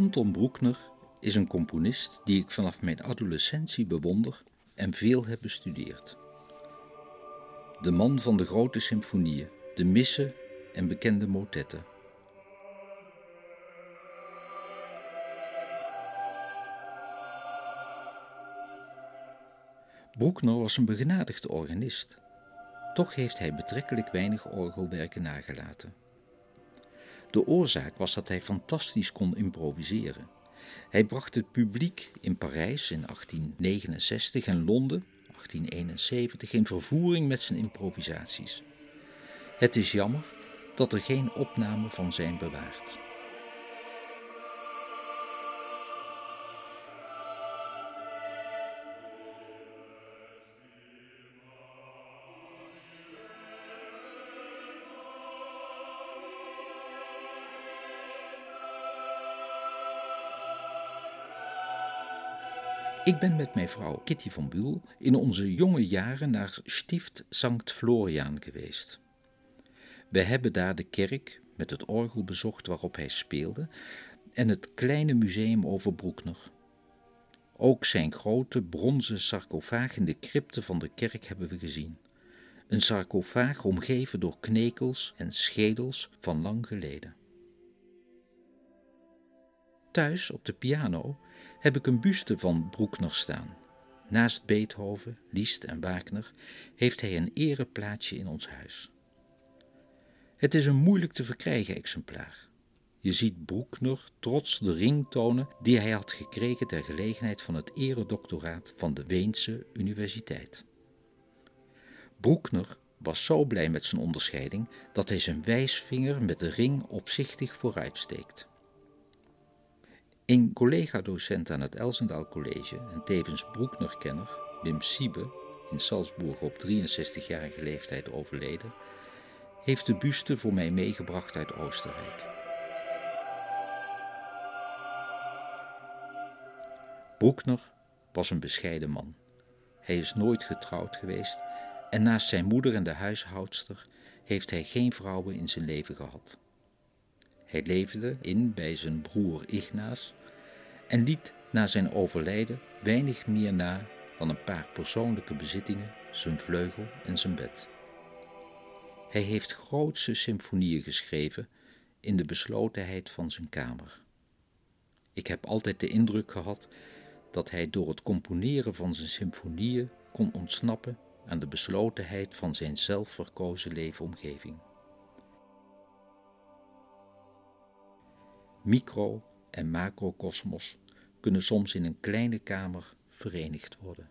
Anton Bruckner is een componist die ik vanaf mijn adolescentie bewonder en veel heb bestudeerd. De man van de grote symfonieën, de missen en bekende motetten. Bruckner was een begenadigde organist. Toch heeft hij betrekkelijk weinig orgelwerken nagelaten. De oorzaak was dat hij fantastisch kon improviseren. Hij bracht het publiek in Parijs in 1869 en Londen 1871 in vervoering met zijn improvisaties. Het is jammer dat er geen opnamen van zijn bewaard. Ik ben met mijn vrouw Kitty van Buul in onze jonge jaren naar Stift Sankt Floriaan geweest. We hebben daar de kerk met het orgel bezocht waarop hij speelde en het kleine museum over Broekner. Ook zijn grote bronzen sarcofaag in de crypte van de kerk hebben we gezien. Een sarcofaag omgeven door knekels en schedels van lang geleden. Thuis op de piano heb ik een buste van Bruckner staan. Naast Beethoven, Liszt en Wagner heeft hij een ereplaatsje in ons huis. Het is een moeilijk te verkrijgen exemplaar. Je ziet Bruckner trots de ring tonen die hij had gekregen ter gelegenheid van het eredoctoraat van de Weense Universiteit. Bruckner was zo blij met zijn onderscheiding dat hij zijn wijsvinger met de ring opzichtig vooruitsteekt. Een collega-docent aan het Elsendaal College en tevens Broekner-kenner, Wim Siebe, in Salzburg op 63-jarige leeftijd overleden, heeft de buste voor mij meegebracht uit Oostenrijk. Broekner was een bescheiden man. Hij is nooit getrouwd geweest en naast zijn moeder en de huishoudster heeft hij geen vrouwen in zijn leven gehad. Hij leefde in bij zijn broer Ignaas en liet na zijn overlijden weinig meer na dan een paar persoonlijke bezittingen, zijn vleugel en zijn bed. Hij heeft grootse symfonieën geschreven in de beslotenheid van zijn kamer. Ik heb altijd de indruk gehad dat hij door het componeren van zijn symfonieën kon ontsnappen aan de beslotenheid van zijn zelfverkozen leefomgeving. Micro- en macrokosmos kunnen soms in een kleine kamer verenigd worden.